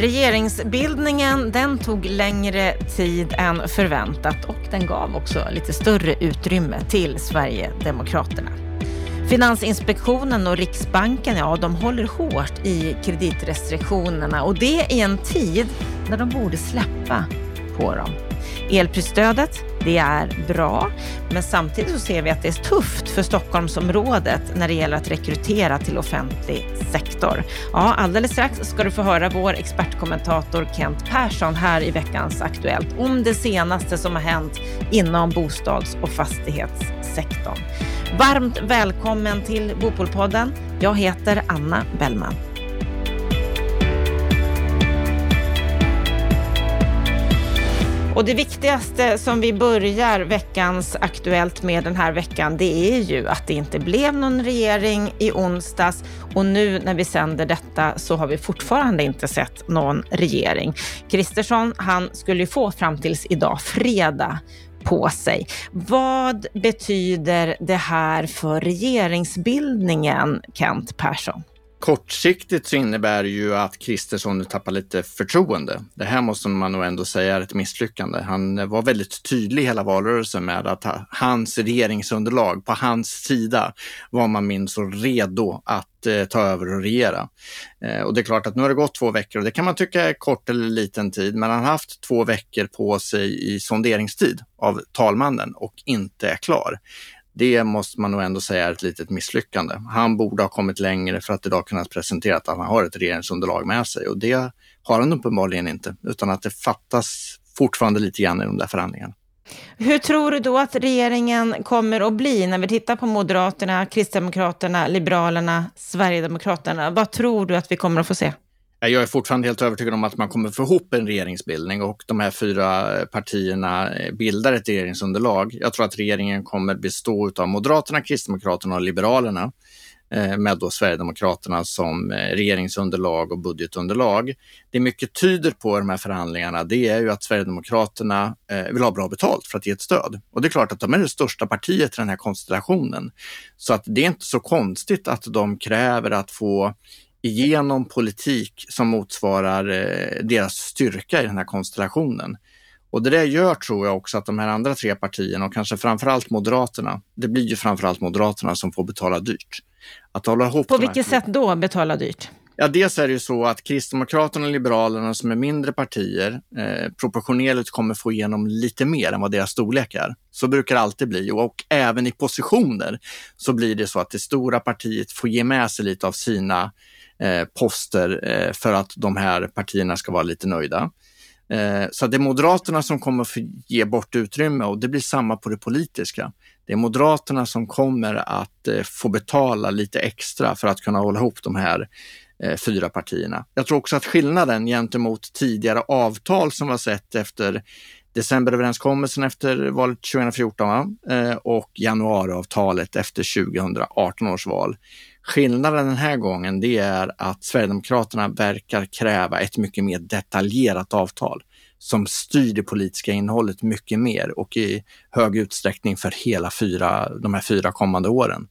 Regeringsbildningen den tog längre tid än förväntat och den gav också lite större utrymme till Sverigedemokraterna. Finansinspektionen och Riksbanken, ja, de håller hårt i kreditrestriktionerna och det i en tid när de borde släppa på dem. Elprisstödet, det är bra, men samtidigt så ser vi att det är tufft för Stockholmsområdet när det gäller att rekrytera till offentlig sektor. Ja, alldeles strax ska du få höra vår expertkommentator Kent Persson här i veckans Aktuellt om det senaste som har hänt inom bostads och fastighetssektorn. Varmt välkommen till Bopolpodden. Jag heter Anna Bellman. Och det viktigaste som vi börjar veckans Aktuellt med den här veckan, det är ju att det inte blev någon regering i onsdags och nu när vi sänder detta så har vi fortfarande inte sett någon regering. Kristersson, han skulle ju få fram tills idag, fredag, på sig. Vad betyder det här för regeringsbildningen, Kent Persson? Kortsiktigt så innebär det ju att Kristersson nu tappar lite förtroende. Det här måste man nog ändå säga är ett misslyckande. Han var väldigt tydlig hela valrörelsen med att hans regeringsunderlag, på hans sida, var man minst så redo att eh, ta över och regera. Eh, och det är klart att nu har det gått två veckor och det kan man tycka är kort eller liten tid, men han har haft två veckor på sig i sonderingstid av talmannen och inte är klar det måste man nog ändå säga är ett litet misslyckande. Han borde ha kommit längre för att idag kunna presentera att han har ett regeringsunderlag med sig och det har han uppenbarligen inte, utan att det fattas fortfarande lite grann i de där förhandlingarna. Hur tror du då att regeringen kommer att bli när vi tittar på Moderaterna, Kristdemokraterna, Liberalerna, Sverigedemokraterna? Vad tror du att vi kommer att få se? Jag är fortfarande helt övertygad om att man kommer få ihop en regeringsbildning och de här fyra partierna bildar ett regeringsunderlag. Jag tror att regeringen kommer bestå av Moderaterna, Kristdemokraterna och Liberalerna eh, med då Sverigedemokraterna som eh, regeringsunderlag och budgetunderlag. Det mycket tyder på i de här förhandlingarna, det är ju att Sverigedemokraterna eh, vill ha bra betalt för att ge ett stöd. Och det är klart att de är det största partiet i den här konstellationen. Så att det är inte så konstigt att de kräver att få igenom politik som motsvarar eh, deras styrka i den här konstellationen. Och det där gör, tror jag, också att de här andra tre partierna och kanske framförallt Moderaterna, det blir ju framförallt Moderaterna som får betala dyrt. Att hålla ihop På vilket sätt då betala dyrt? Ja, dels är det ju så att Kristdemokraterna och Liberalerna som är mindre partier eh, proportionerligt kommer få igenom lite mer än vad deras storlek är. Så brukar det alltid bli och, och även i positioner så blir det så att det stora partiet får ge med sig lite av sina Eh, poster eh, för att de här partierna ska vara lite nöjda. Eh, så det är Moderaterna som kommer att ge bort utrymme och det blir samma på det politiska. Det är Moderaterna som kommer att få betala lite extra för att kunna hålla ihop de här fyra partierna. Jag tror också att skillnaden gentemot tidigare avtal som vi har sett efter decemberöverenskommelsen efter valet 2014 eh, och januariavtalet efter 2018 års val Skillnaden den här gången det är att Sverigedemokraterna verkar kräva ett mycket mer detaljerat avtal som styr det politiska innehållet mycket mer och i hög utsträckning för hela fyra, de här fyra kommande åren.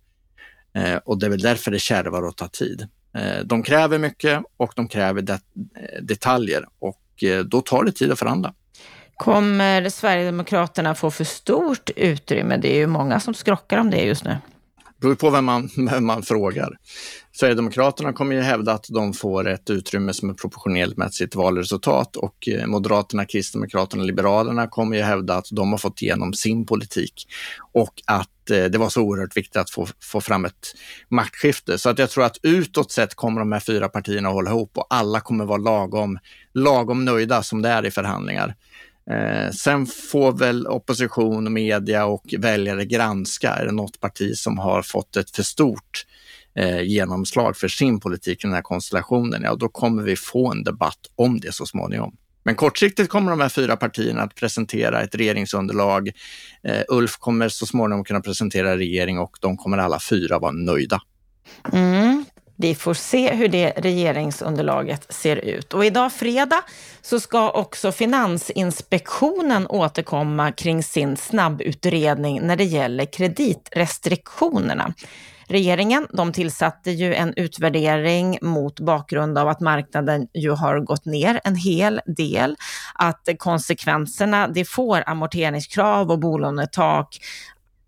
Eh, och det är väl därför det kärvar och tar tid. Eh, de kräver mycket och de kräver det, eh, detaljer och eh, då tar det tid att förhandla. Kommer Sverigedemokraterna få för stort utrymme? Det är ju många som skrockar om det just nu Det beror på vem man, vem man frågar. Sverigedemokraterna kommer ju hävda att de får ett utrymme som är proportionellt med sitt valresultat och eh, Moderaterna, Kristdemokraterna och Liberalerna kommer ju hävda att de har fått igenom sin politik och att eh, det var så oerhört viktigt att få, få fram ett maktskifte. Så att jag tror att utåt sett kommer de här fyra partierna att hålla ihop och alla kommer vara lagom, lagom nöjda som det är i förhandlingar. Eh, sen får väl opposition, media och väljare granska. Är det något parti som har fått ett för stort eh, genomslag för sin politik i den här konstellationen? Ja, då kommer vi få en debatt om det så småningom. Men kortsiktigt kommer de här fyra partierna att presentera ett regeringsunderlag. Eh, Ulf kommer så småningom kunna presentera regering och de kommer alla fyra vara nöjda. Mm. Vi får se hur det regeringsunderlaget ser ut. Och idag fredag så ska också Finansinspektionen återkomma kring sin snabbutredning när det gäller kreditrestriktionerna. Regeringen de tillsatte ju en utvärdering mot bakgrund av att marknaden ju har gått ner en hel del. Att konsekvenserna det får amorteringskrav och bolånetak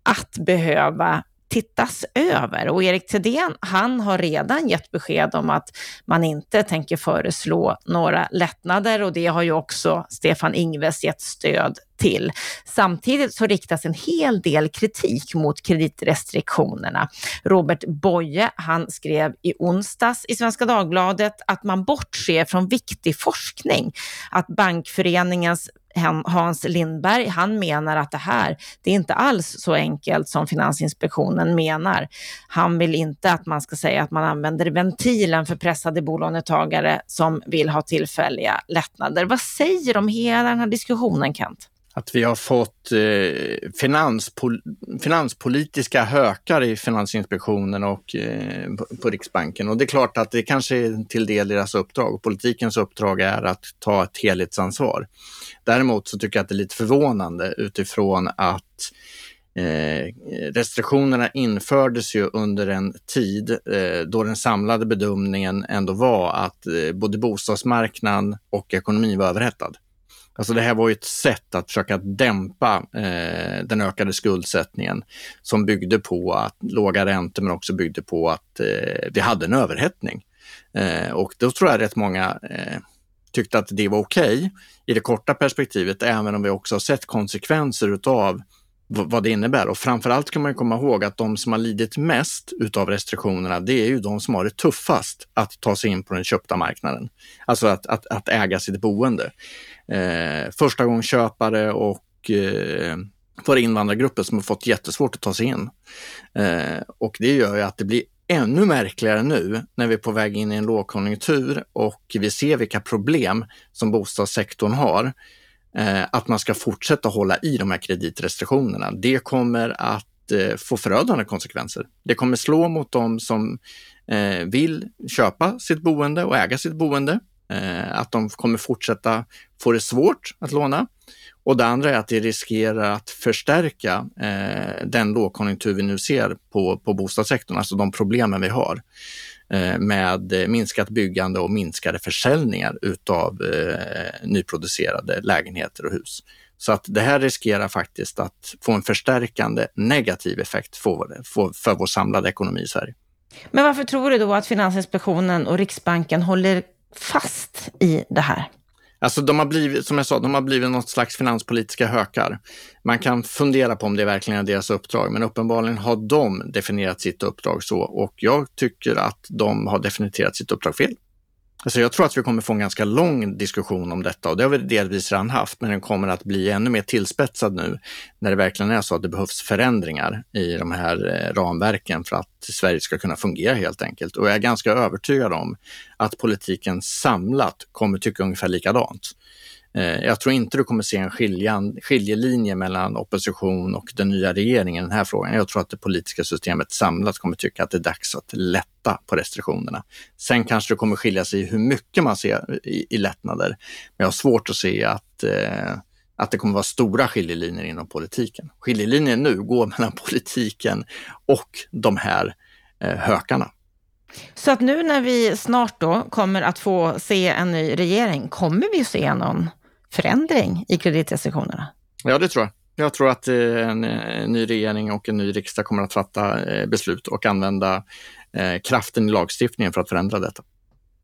att behöva tittas över. Och Erik Thedéen, han har redan gett besked om att man inte tänker föreslå några lättnader och det har ju också Stefan Ingves gett stöd till. Samtidigt så riktas en hel del kritik mot kreditrestriktionerna. Robert Boye, han skrev i onsdags i Svenska Dagbladet att man bortser från viktig forskning. Att Bankföreningens Hans Lindberg, han menar att det här, det är inte alls så enkelt som Finansinspektionen menar. Han vill inte att man ska säga att man använder ventilen för pressade bolånetagare som vill ha tillfälliga lättnader. Vad säger du om hela den här diskussionen, Kent? Att vi har fått eh, finanspol finanspolitiska hökar i Finansinspektionen och eh, på, Riksbanken. Och det är klart att det kanske är till del deras uppdrag. och Politikens uppdrag är att ta ett helhetsansvar. Däremot så tycker jag att det är lite förvånande utifrån att eh, restriktionerna infördes ju under en tid eh, då den samlade bedömningen ändå var att eh, både bostadsmarknaden och ekonomin var överhettad. Alltså det här var ju ett sätt att försöka dämpa eh, den ökade skuldsättningen som byggde på att låga räntor men också byggde på att eh, vi hade en överhettning. Eh, och då tror jag rätt många eh, tyckte att det var okej okay i det korta perspektivet, även om vi också har sett konsekvenser utav vad det innebär. Och framförallt kan man komma ihåg att de som har lidit mest utav restriktionerna, det är ju de som har det tuffast att ta sig in på den köpta marknaden. Alltså att, att, att äga sitt boende. Eh, första gång köpare och eh, för invandrargrupper som har fått jättesvårt att ta sig in. Eh, och det gör ju att det blir ännu märkligare nu när vi är på väg in i en lågkonjunktur och vi ser vilka problem som bostadssektorn har Eh, att man ska fortsätta hålla i de här kreditrestriktionerna. Det kommer att eh, få förödande konsekvenser. Det kommer slå mot de som eh, vill köpa sitt boende och äga sitt boende. Eh, att de kommer fortsätta få det svårt att låna. Och det andra är att det riskerar att förstärka eh, den lågkonjunktur vi nu ser på, på bostadssektorn, alltså de problemen vi har. Eh, med minskat byggande och minskade försäljningar utav eh, nyproducerade lägenheter och hus. Så att det här riskerar faktiskt att få en förstärkande negativ effekt för, för, för vår samlade ekonomi i Sverige. Men varför tror du då att Finansinspektionen och Riksbanken håller fast i det här? Alltså de har blivit, som jag sa, de har blivit något slags finanspolitiska hökar. Man kan fundera på om det verkligen är deras uppdrag, men uppenbarligen har de definierat sitt uppdrag så och jag tycker att de har definierat sitt uppdrag fel. Alltså jag tror att vi kommer få en ganska lång diskussion om detta och det har vi delvis redan haft, men den kommer att bli ännu mer tillspetsad nu när det verkligen är så att det behövs förändringar i de här eh, ramverken för att Sverige ska kunna fungera helt enkelt. Och jag är ganska övertygad om att politiken samlat kommer tycka ungefär likadant. Eh, jag tror inte du kommer se en skiljan, skiljelinje mellan opposition och den nya regeringen i den här frågan. Jag tror att det politiska systemet samlat kommer tycka att det är dags att lätta på restriktionerna. Sen kanske det kommer skilja sig i hur mycket man ser i, i lättnader. Men jag har svårt att se att, eh, att det kommer vara stora skiljelinjer inom politiken. Skiljelinjen nu går mellan politiken och de här eh, hökarna. Så att nu när vi snart då kommer att få se en ny regering, kommer vi se någon förändring i kreditrestriktionerna? Ja, det tror jag. Jag tror att eh, en, ny regering och en ny riksdag kommer att fatta eh, beslut och använda eh, kraften i lagstiftningen för att förändra detta.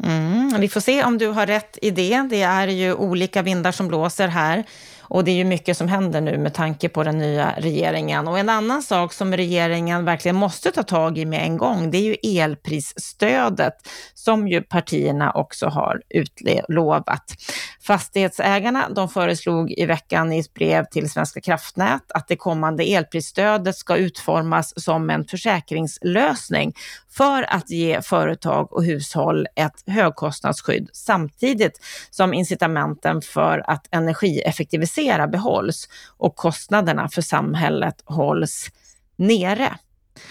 Mm, vi får se om du har rätt i det. Det är ju olika vindar som blåser här. Och det är ju mycket som händer nu med tanke på den nya regeringen. Och en annan sak som regeringen verkligen måste ta tag i med en gång, det är ju elprisstödet som ju partierna också har utlovat. Fastighetsägarna de föreslog i veckan i ett brev till Svenska kraftnät att det kommande elprisstödet ska utformas som en försäkringslösning för att ge företag och hushåll ett högkostnadsskydd samtidigt som incitamenten för att energieffektivisera behålls och kostnaderna för samhället hålls nere.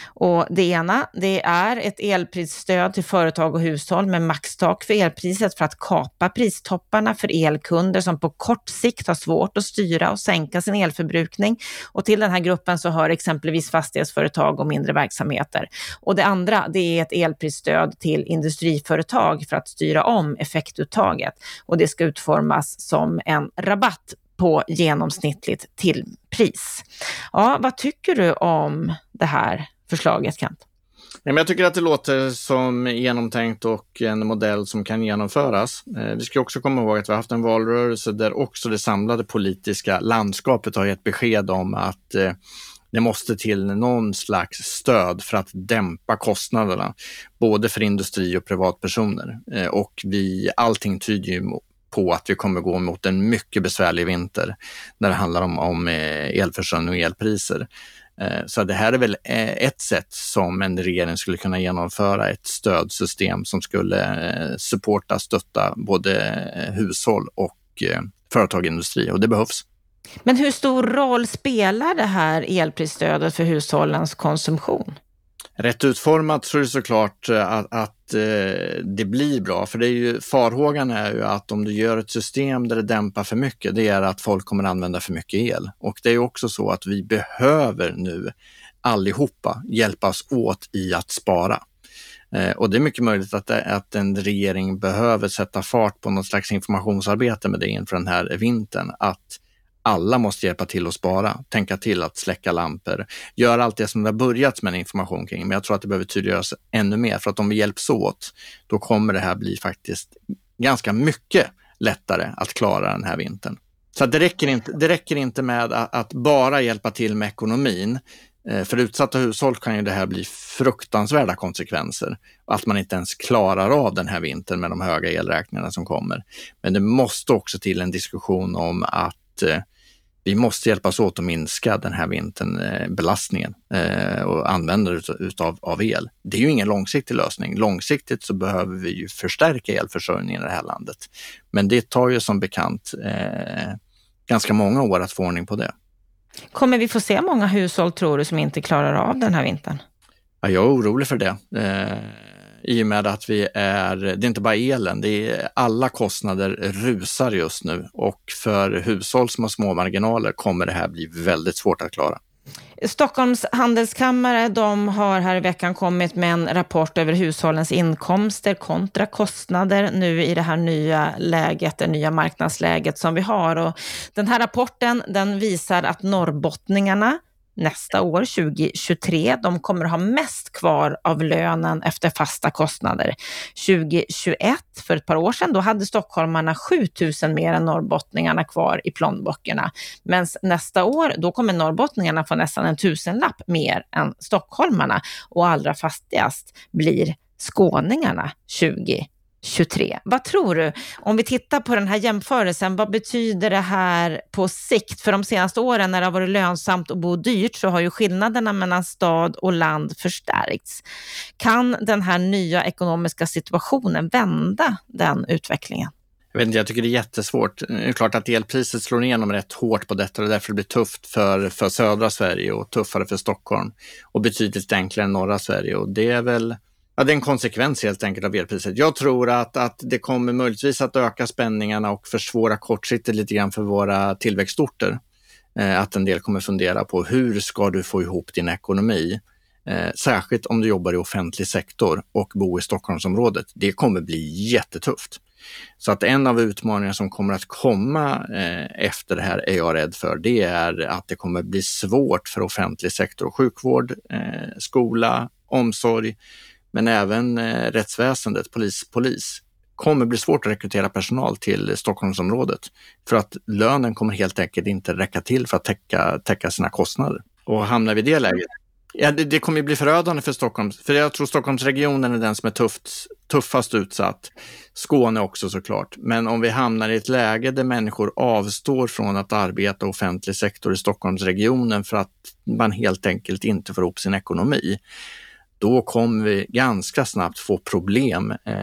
Och det ena, det är ett elprisstöd till företag och hushåll med maxtak för elpriset för att kapa pristopparna för elkunder som på kort sikt har svårt att styra och sänka sin elförbrukning. Och till den här gruppen så hör exempelvis fastighetsföretag och mindre verksamheter. Och det andra, det är ett elprisstöd till industriföretag för att styra om effektuttaget. Och det ska utformas som en rabatt på genomsnittligt tillpris. Ja, vad tycker du om det här förslaget, Kent? Jag tycker att det låter som genomtänkt och en modell som kan genomföras. Eh, vi ska också komma ihåg att vi har haft en valrörelse där också det samlade politiska landskapet har gett besked om att eh, det måste till någon slags stöd för att dämpa kostnaderna, både för industri och privatpersoner. Eh, och vi, allting tyder ju på att vi kommer gå mot en mycket besvärlig vinter när det handlar om, om elförsörjning och elpriser. Eh, så det här är väl eh, ett sätt som en regering skulle kunna genomföra ett stödsystem som skulle eh, supporta, stötta både hushåll och företag och industri och det behövs. Men hur stor roll spelar det här elprisstödet för hushållens konsumtion? Rätt utformat så är det såklart att, att eh, det blir bra, för det är ju, farhågan är ju att om du gör ett system där det dämpar för mycket, det är att folk kommer använda för mycket el. Och det är också så att vi behöver nu allihopa hjälpas åt i att spara. Eh, och det är mycket möjligt att, att en regering behöver sätta fart på något slags informationsarbete med det inför den här vintern. Att alla måste hjälpa till att spara, tänka till att släcka lampor, göra allt det som det har börjat med en information kring. Men jag tror att det behöver tydliggöras ännu mer för att om vi hjälps åt, då kommer det här bli faktiskt ganska mycket lättare att klara den här vintern. Så det räcker inte, det räcker inte med att, bara hjälpa till med ekonomin. Eh, för utsatta hushåll kan ju det här bli fruktansvärda konsekvenser. Att man inte ens klarar av den här vintern med de höga elräkningarna som kommer. Men det måste också till en diskussion om att eh, vi måste hjälpas åt att minska den här vintern, eh, belastningen eh, och användandet utav, av el. Det är ju ingen långsiktig lösning. Långsiktigt så behöver vi ju förstärka elförsörjningen i det här landet. Men det tar ju som bekant eh, ganska många år att få ordning på det. Kommer vi få se många hushåll, tror du, som inte klarar av den här vintern? Ja, jag är orolig för det. Eh, i och med att vi är, det är inte bara elen, det är alla kostnader rusar just nu och för hushåll som har små marginaler kommer det här bli väldigt svårt att klara. Stockholms handelskammare de har här i veckan kommit med en rapport över hushållens inkomster kontra kostnader nu i det här nya läget, det nya marknadsläget som vi har. Och den här rapporten den visar att norrbottningarna nästa år, 2023. De kommer att ha mest kvar av lönen efter fasta kostnader. 2021, för ett par år sedan, då hade stockholmarna 7 000 mer än norrbottningarna kvar i plånböckerna. Men nästa år, då kommer norrbottningarna få nästan en tusenlapp mer än stockholmarna och allra fattigast blir skåningarna 20 23. Vad tror du? Om vi tittar på den här jämförelsen, vad betyder det här på sikt? För de senaste åren när det har varit lönsamt att bo dyrt så har ju skillnaderna mellan stad och land förstärkts. Kan den här nya ekonomiska situationen vända den utvecklingen? Jag, vet inte, jag tycker det är jättesvårt. Det är klart att elpriset slår igenom rätt hårt på detta och därför blir det tufft för, för södra Sverige och tuffare för Stockholm och betydligt enklare än norra Sverige. Och det är väl Ja, det är en konsekvens helt enkelt av elpriset. Jag tror att, att det kommer möjligtvis att öka spänningarna och försvåra kortsiktigt lite grann för våra tillväxtorter. Eh, att en del kommer fundera på hur ska du få ihop din ekonomi? Eh, särskilt om du jobbar i offentlig sektor och bor i Stockholmsområdet. Det kommer bli jättetufft. Så att en av utmaningarna som kommer att komma eh, efter det här är jag rädd för, det är att det kommer bli svårt för offentlig sektor, sjukvård, eh, skola, omsorg, men även eh, rättsväsendet, polis, polis, kommer bli svårt att rekrytera personal till Stockholmsområdet för att lönen kommer helt enkelt inte räcka till för att täcka, täcka sina kostnader. Och hamnar vi i det läget, ja, det, det kommer bli förödande för Stockholm, för jag tror Stockholmsregionen är den som är tufft, tuffast utsatt. Skåne också såklart. Men om vi hamnar i ett läge där människor avstår från att arbeta i offentlig sektor i Stockholmsregionen för att man helt enkelt inte får ihop sin ekonomi, då kommer vi ganska snabbt få problem eh,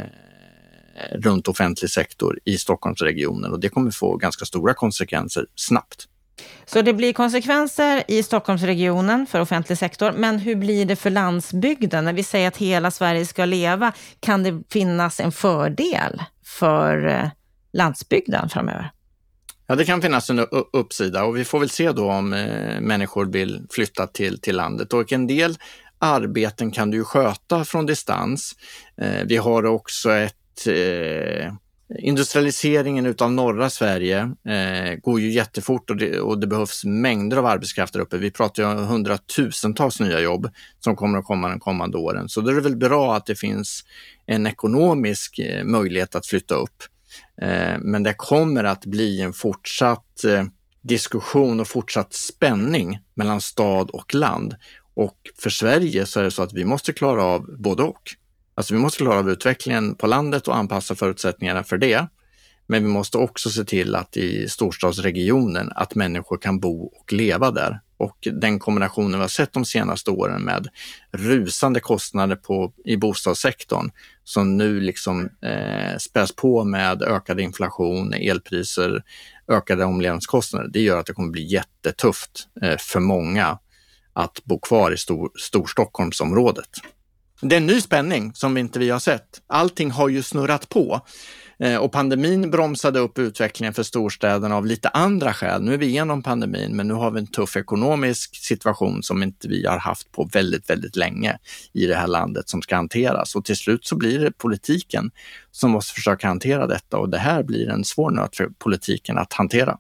runt offentlig sektor i Stockholmsregionen och det kommer få ganska stora konsekvenser snabbt. Så det blir konsekvenser i Stockholmsregionen för offentlig sektor, men hur blir det för landsbygden? När vi säger att hela Sverige ska leva, kan det finnas en fördel för eh, landsbygden framöver? Ja, det kan finnas en uppsida och vi får väl se då om eh, människor vill flytta till, till landet. Och en del arbeten kan du sköta från distans. Eh, vi har också ett eh, Industrialiseringen utav norra Sverige eh, går ju jättefort och det, och det, behövs mängder av arbetskraft där uppe. Vi pratar ju om hundratusentals nya jobb som kommer att komma de kommande åren. Så då är det väl bra att det finns en ekonomisk eh, möjlighet att flytta upp. Eh, men det kommer att bli en fortsatt eh, diskussion och fortsatt spänning mellan stad och land. Och för Sverige så är det så att vi måste klara av både och. Alltså vi måste klara av utvecklingen på landet och anpassa förutsättningarna för det. Men vi måste också se till att i storstadsregionen att människor kan bo och leva där. Och den kombinationen vi har sett de senaste åren med rusande kostnader på, i bostadssektorn som nu liksom eh, späs på med ökad inflation, elpriser, ökade omlevnadskostnader. Det gör att det kommer bli jättetufft eh, för många att bo kvar i stor, Storstockholmsområdet. Det är en ny spänning som inte vi har sett. Allting har ju snurrat på. Eh, och pandemin bromsade upp utvecklingen för storstäderna av lite andra skäl. Nu är vi igenom pandemin, men nu har vi en tuff ekonomisk situation som inte vi har haft på väldigt, väldigt länge i det här landet som ska hanteras. Och till slut så blir det politiken som måste försöka hantera detta och det här blir en svår nöt för politiken att hantera.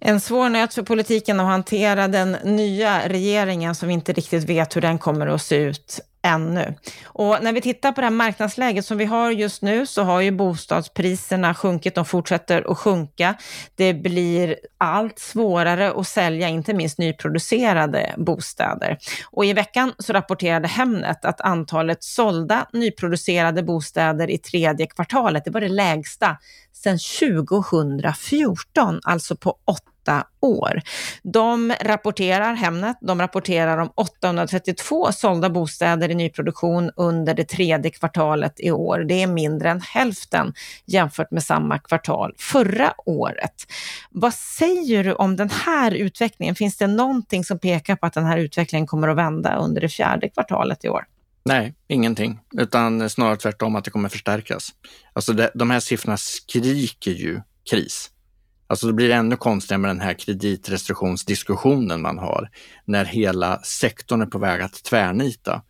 En svår nöt för politiken att hantera den nya regeringen som vi inte riktigt vet hur den kommer att se ut ännu. Och när vi tittar på det här marknadsläget som vi har just nu så har ju bostadspriserna sjunkit, de fortsätter att sjunka. Det blir allt svårare att sälja, inte minst nyproducerade bostäder. Och i veckan så rapporterade Hemnet att antalet sålda nyproducerade bostäder i tredje kvartalet, det var det lägsta sedan 2014, alltså på åtta år. De rapporterar, Hemnet, de rapporterar om 832 sålda bostäder i nyproduktion under det tredje kvartalet i år. Det är mindre än hälften jämfört med samma kvartal förra året. Vad säger du om den här utvecklingen? Finns det någonting som pekar på att den här utvecklingen kommer att vända under det fjärde kvartalet i år? Nej, ingenting, utan snarare tvärtom att det kommer förstärkas. Alltså det, de här siffrorna skriker ju kris. Alltså det blir ännu konstigare med den här kreditrestriktionsdiskussionen man har när hela sektorn är på väg att tvärnita.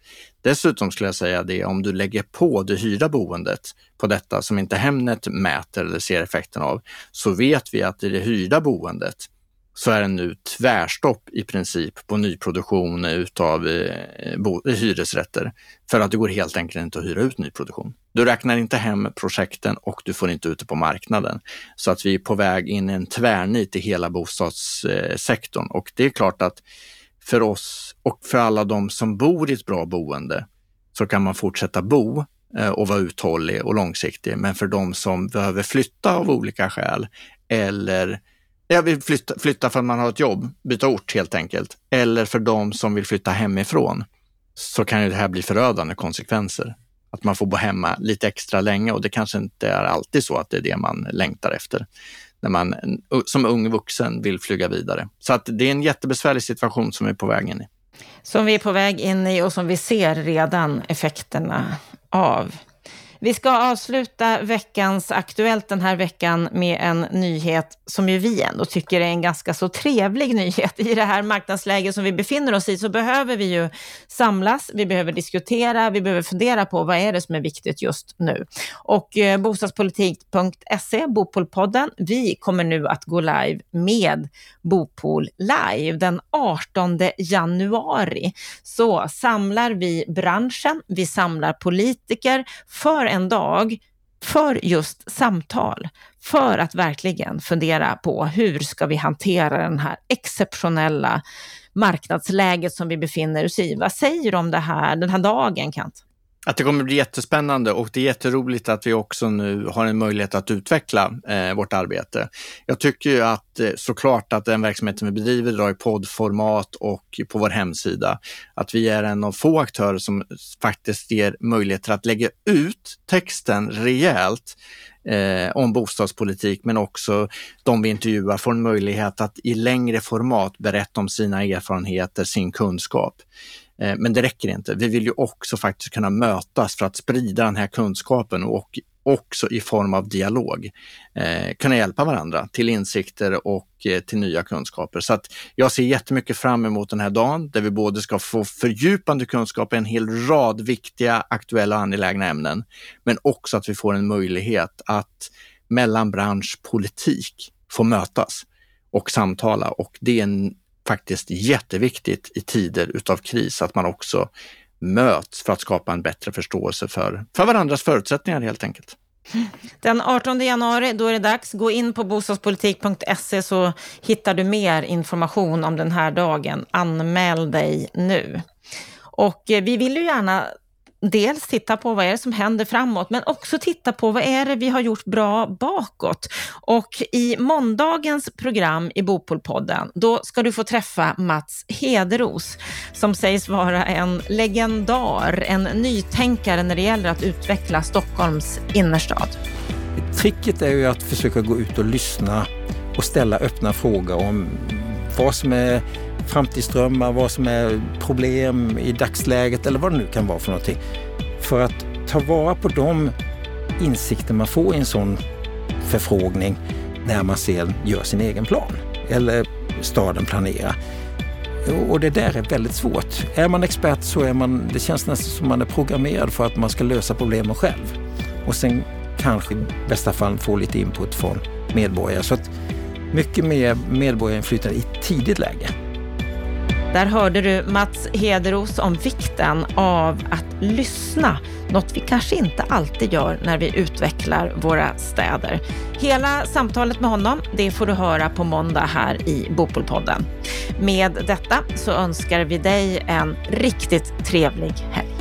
Dessutom skulle jag säga det om du lägger på det hyrda boendet på detta som inte Hemnet mäter eller ser effekten av, så vet vi att i det hyrda boendet så är det nu tvärstopp i princip på nyproduktion utav eh, hyresrätter. För att det går helt enkelt inte att hyra ut nyproduktion. Du räknar inte hem projekten och du får inte ut det på marknaden. Så att vi är på väg in i en tvärnit i hela bostadssektorn. Och det är klart att för oss och för alla de som bor i ett bra boende så kan man fortsätta bo eh, och vara uthållig och långsiktig. Men för de som behöver flytta av olika skäl eller jag vill flytta, flytta för att man har ett jobb, byta ort helt enkelt. Eller för de som vill flytta hemifrån så kan ju det här bli förödande konsekvenser. Att man får bo hemma lite extra länge och det kanske inte är alltid så att det är det man längtar efter när man som ung vuxen vill flyga vidare. Så att det är en jättebesvärlig situation som vi är på väg in i. Som vi är på väg in i och som vi ser redan effekterna av. Vi ska avsluta veckans Aktuellt den här veckan med en nyhet som ju vi ändå tycker är en ganska så trevlig nyhet. I det här marknadsläget som vi befinner oss i så behöver vi ju samlas, vi behöver diskutera, vi behöver fundera på vad är det som är viktigt just nu. Och eh, bostadspolitik.se, Bopolpodden, vi kommer nu att gå live med Bopol live den 18 januari. Så samlar vi branschen, vi samlar politiker för en dag för just samtal, för att verkligen fundera på hur ska vi hantera den här exceptionella marknadsläget som vi befinner oss i. Vad säger du om det här, den här dagen, Kant? Att det kommer bli jättespännande och det är jätteroligt att vi också nu har en möjlighet att utveckla eh, vårt arbete. Jag tycker ju att eh, såklart att den verksamheten vi bedriver idag i poddformat och på vår hemsida, att vi är en av få aktörer som faktiskt ger möjligheter att lägga ut texten rejält eh, om bostadspolitik, men också de vi intervjuar får en möjlighet att i längre format berätta om sina erfarenheter, sin kunskap. Eh, men det räcker inte. Vi vill ju också faktiskt kunna mötas för att sprida den här kunskapen och också i form av dialog eh, kunna hjälpa varandra till insikter och eh, till nya kunskaper. Så att jag ser jättemycket fram emot den här dagen där vi både ska få fördjupande kunskap i en hel rad viktiga, aktuella och angelägna ämnen, men också att vi får en möjlighet att mellan branschpolitik få mötas och samtala och det är en faktiskt jätteviktigt i tider utav kris att man också möts för att skapa en bättre förståelse för, för varandras förutsättningar helt enkelt. Den 18 januari, då är det dags. Gå in på bostadspolitik.se så hittar du mer information om den här dagen. Anmäl dig nu. Och eh, vi vill ju gärna dels titta på vad är det som händer framåt, men också titta på vad är det vi har gjort bra bakåt. Och i måndagens program i Bopolpodden, då ska du få träffa Mats Hederos, som sägs vara en legendar, en nytänkare när det gäller att utveckla Stockholms innerstad. Tricket är ju att försöka gå ut och lyssna och ställa öppna frågor om vad som är framtidsdrömmar, vad som är problem i dagsläget eller vad det nu kan vara för någonting. För att ta vara på de insikter man får i en sån förfrågning när man sen gör sin egen plan eller staden planerar. Och det där är väldigt svårt. Är man expert så är man, det känns nästan som man är programmerad för att man ska lösa problemen själv. Och sen kanske i bästa fall få lite input från medborgare. Så att mycket mer medborgarinflytande i ett tidigt läge. Där hörde du Mats Hederos om vikten av att lyssna, något vi kanske inte alltid gör när vi utvecklar våra städer. Hela samtalet med honom, det får du höra på måndag här i Bopolpodden. Med detta så önskar vi dig en riktigt trevlig helg.